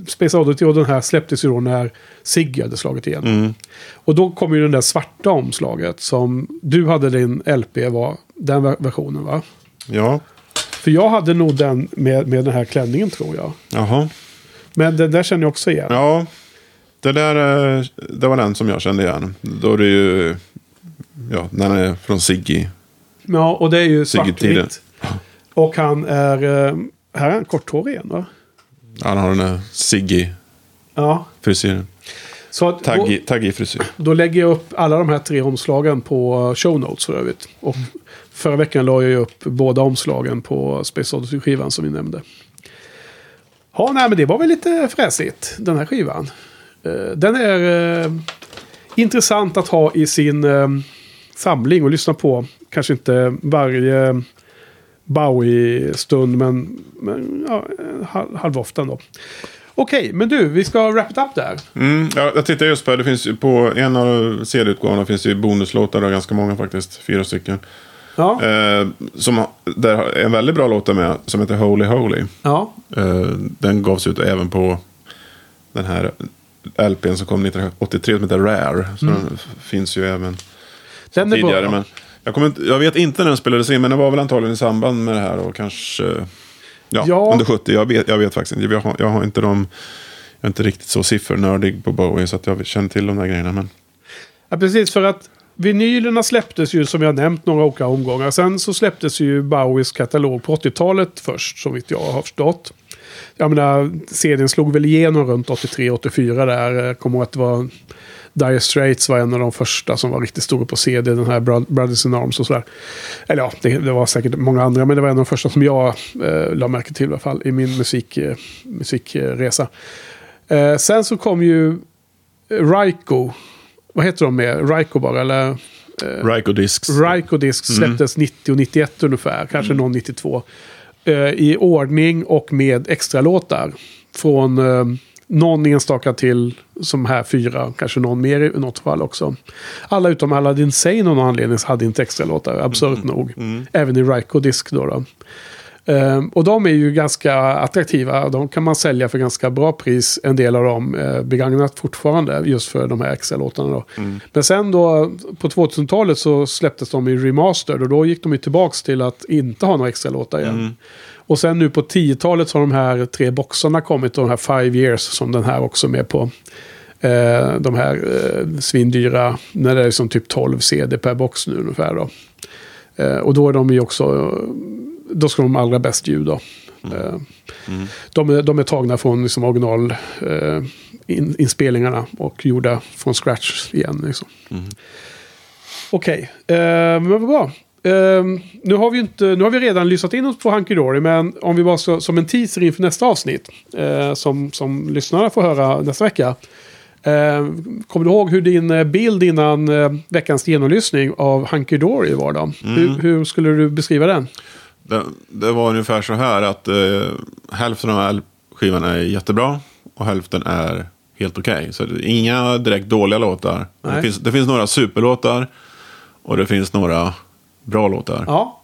Space Oddity och den här släpptes ju då när Ziggy hade slagit igen. Mm. Och då kom ju den där svarta omslaget som du hade din LP var den ver- versionen va? Ja, För jag hade nog den med, med den här klänningen tror jag. jaha. Men den där känner jag också igen. Ja, det där eh, det var den som jag kände igen. Då är det ju, ja, den är från Ziggy. Ja, och det är ju svartvitt. Och han är... eh, Här är han korthårig igen va? Han har den där Ziggy-frisyren. Ja. Taggig, taggig frisyr. då lägger jag upp alla de här tre omslagen på show notes för övrigt. Och förra veckan la jag upp båda omslagen på Space Odyssey-skivan som vi nämnde. Ja, nej men det var väl lite fräsigt, den här skivan. Eh, Den är eh, intressant att ha i sin samling och lyssna på. Kanske inte varje Bowie-stund, men, men ja, halv, halvofta ändå. Okej, men du, vi ska wrap it up där. Mm, ja, jag tittar just på det. finns på en av CD-utgåvorna finns ju bonuslåtar. och Ganska många faktiskt. Fyra stycken. Ja, Eh, som, där en väldigt bra låt är med. Som heter Holy Holy. ja. Eh, den gavs ut även på den här LPn som kom 1983 som heter Rare. Så den f- finns ju även Mm. Den tidigare. Men jag, kommer inte, jag vet inte när den spelades in, men det var väl antagligen i samband med det här. Och kanske ja, Ja. under 70. Jag vet, jag vet faktiskt inte. Jag har, jag har inte de... Jag är inte riktigt så siffernördig på Bowie så att jag känner till de där grejerna. Men Ja, precis. För att vinylerna släpptes ju som jag nämnt några olika omgångar. Sen så släpptes ju Bowies katalog på 80-talet först, vitt jag har förstått. Jag menar, serien slog väl igenom runt 83-84 där. Jag kommer ihåg att det var Dire Straits var en av de första som var riktigt stora på CD. Den här Bro- Brothers in Arms och sådär. Eller ja, det, det var säkert många andra. Men det var en av de första som jag eh, la märke till i alla fall. I min musik, eh, musikresa. Eh, sen så kom ju Raiko. Vad heter de med? Raiko bara? Eller? Ryko Discs. Ryko Disc släpptes 90 och 91 ungefär. Kanske någon 92. Eh, I ordning och med extra låtar. från eh, någon enstaka till som här fyra, kanske någon mer i något fall också. Alla utom Aladdin Sane av någon anledning hade inte extra låtar, absurt nog. Även i Ryko Disk då. då. Ehm, och de är ju ganska attraktiva. De kan man sälja för ganska bra pris. En del av dem eh, begagnat fortfarande just för de här extra låtarna. Då. Men sen då på 2000-talet så släpptes de i remastered och då gick de ju tillbaks till att inte ha några extra låtar igen. Och sen nu på 10-talet så har de här tre boxarna kommit och de här Five Years som den här också är med på. Eh, de här eh, svindyra, när det är som typ 12 CD per box nu ungefär då. Eh, och då är de ju också, då ska de allra bäst ljud då. Eh, De, är, de är tagna från liksom original eh, och gjorda från scratch igen. Liksom. Okej, eh, men vad bra. Eh, nu, har vi inte, nu har vi redan lyssnat in oss på Hunky Dory, men om vi bara så, som en teaser inför nästa avsnitt, eh, som, som lyssnarna får höra nästa vecka. Eh, kommer du ihåg hur din bild innan veckans genomlyssning av Hunky Dory var då? Hur, hur skulle du beskriva den? Det, det var ungefär så här att eh, hälften av all skivan är jättebra och hälften är helt okej. Så det är inga direkt dåliga låtar. Det finns, det finns några superlåtar och det finns några bra låtar. Ja,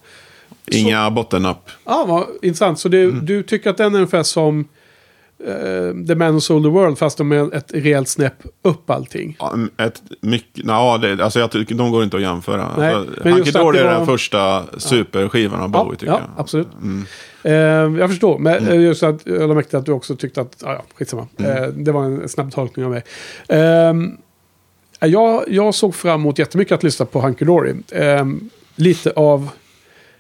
Inga bottennapp. Ja, vad intressant. Så du, du tycker att den är ungefär som eh, The Man Who Sold the World fast de är ett rejält snäpp upp allting. Ja, Ett mycket, ja, det, alltså jag tycker de går inte att jämföra. Nej, alltså, Hunky Dory är den första superskivan av Bowie tycker ja, jag. absolut. Eh, jag förstår, men eh, just att jag till att du också tyckte att, ja, ja skitsamma. Eh, det var en snabb tolkning av mig. Ehm, jag, jag såg fram emot jättemycket att lyssna på Hunky Dory. Ehm, lite av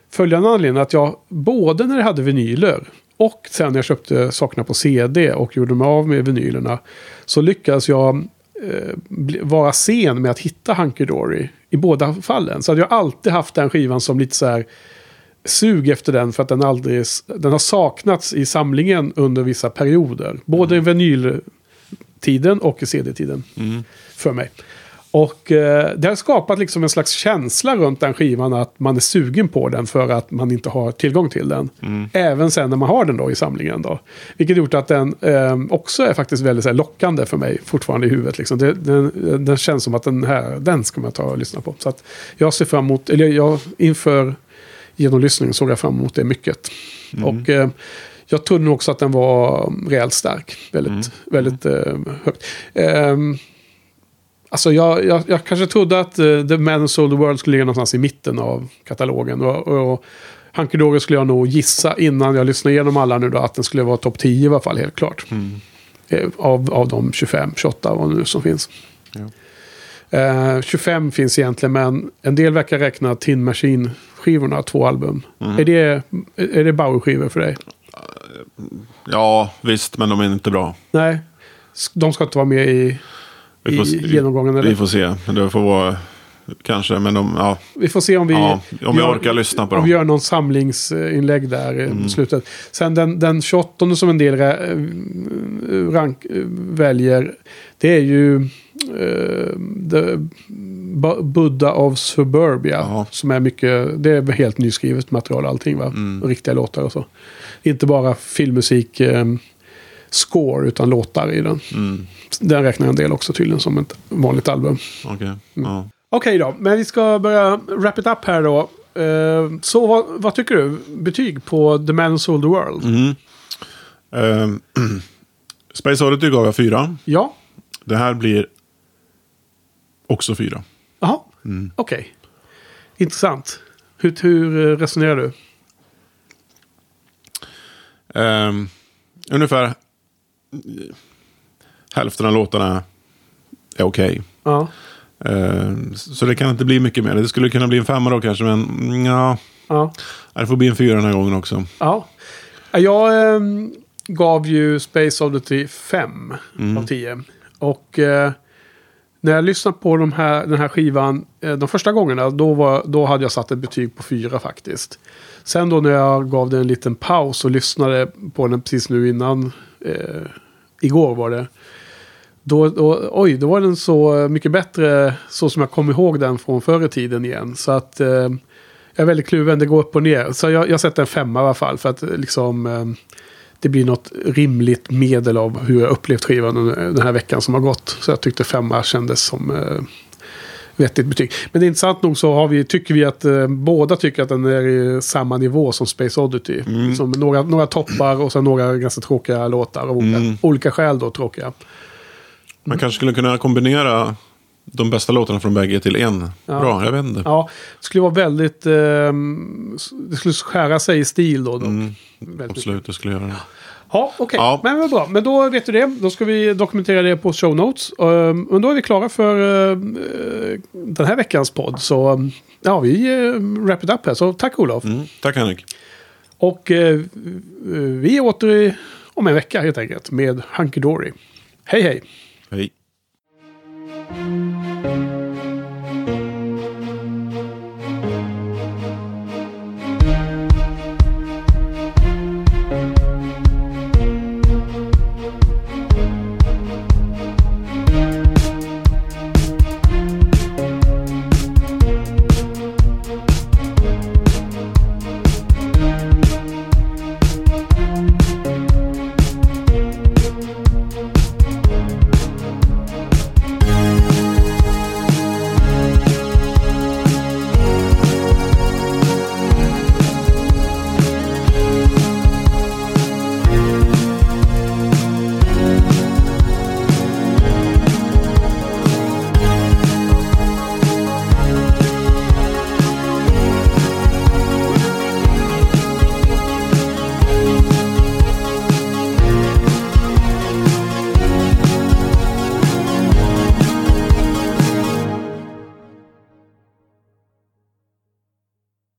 följande anledning att jag både när jag hade vinyler och sen när jag köpte sakerna på CD och gjorde mig av med vinylerna så lyckades jag eh, vara sen med att hitta Hunky Dory i båda fallen. Så att jag alltid haft den skivan som lite så här sug efter den för att den aldrig den har saknats i samlingen under vissa perioder. Både i vinyltiden och i CD-tiden. För mig. Och eh, det har skapat liksom en slags känsla runt den skivan att man är sugen på den för att man inte har tillgång till den. Även sen när man har den då i samlingen då. Vilket gjort att den eh, också är faktiskt väldigt här, lockande för mig fortfarande i huvudet. Liksom. Det, den, den känns som att den här, den ska man ta och lyssna på. Så att jag ser fram emot, eller jag inför genomlyssningen såg jag fram emot det mycket. Och eh, jag trodde nog också att den var rejält stark. Väldigt, väldigt eh, högt. Alltså jag, jag, jag kanske trodde att uh, The Man Sold the World skulle ligga någonstans i mitten av katalogen. Och, och Hunky Dory skulle jag nog gissa innan jag lyssnade igenom alla nu då att den skulle vara topp 10 i alla fall helt klart. Eh, Av, av de 25, 28 vad nu som finns. Ja. Eh, 25 finns egentligen men en del verkar räkna Tin Machine-skivorna, två album. Är det, är det Bauer-skivor för dig? Ja, visst, men de är inte bra. Nej, de ska inte vara med i, Vi får, i se- genomgången. Eller? Vi får se. Det får vara kanske, men de, ja. Vi får se om vi, Ja, om jag orkar lyssna på om dem. vi gör någon samlingsinlägg där i slutet. Sen den, den 28 som en del eh, rank, eh, väljer. Det är ju eh, Bu- Buddha of Suburbia. Ja. Som är mycket, det är helt nyskrivet material allting va? Riktiga låtar och så. Inte bara filmmusik eh, score utan låtar i den. Mm, Den räknar en del också tydligen som ett vanligt album. okej. Mm. Ja. Okej då, men vi ska börja wrap it up här då. Eh, så vad, vad tycker du? Betyg på The Man Who Sold the World? Mm. Ehm, [clears throat] Space Oddity gav jag fyra. Ja? Det här blir också fyra. Jaha, Mm. okej. Intressant. Hur, hur eh, resonerar du? Ehm, ungefär hälften av låtarna är okej. Ja, Ehm, så det kan inte bli mycket mer. Det skulle kunna bli en femma då kanske, men ja, ja, det får bli en fyra den här gången också. ja. Jag eh, gav ju Space Oddity 5 Mm. av 10. Och eh, när jag lyssnade på de här, den här skivan eh, de första gångerna, då, var, då hade jag satt ett betyg på 4 faktiskt. Sen då när jag gav den en liten paus och lyssnade på den precis nu innan, eh, igår var det. Då, då, oj, då var den så mycket bättre så som jag kom ihåg den från förr i tiden igen. Så att eh, jag är väldigt kluven, det går upp och ner. Så jag, jag sätter en femma i alla fall för att eh, liksom... Eh, det blir något rimligt medel av hur jag upplevt skivan den här veckan som har gått. Så jag tyckte femma kändes som eh, vettigt betyg. Men intressant nog så har vi, tycker vi att eh, båda tycker att den är i samma nivå som Space Oddity. Som några, några toppar och sen några ganska tråkiga låtar av olika, olika skäl då tråkiga. Man kanske skulle kunna kombinera de bästa låtarna från bägge till en. Ja. Bra, jag vet inte. Ja, det skulle vara väldigt... ehm, det skulle skära sig i stil då. Väldigt Absolut, det skulle göra det. Ja, okej. Ja. Men vad bra. Men då vet du det. Då ska vi dokumentera det på show notes. Men då är vi klara för uh, den här veckans podd. Så ja, vi uh, wrap it up här. Så tack Olof. Mm. Tack Henrik. Och uh, vi är åter om en vecka helt enkelt med Hunky Dory. Hej hej! Hej.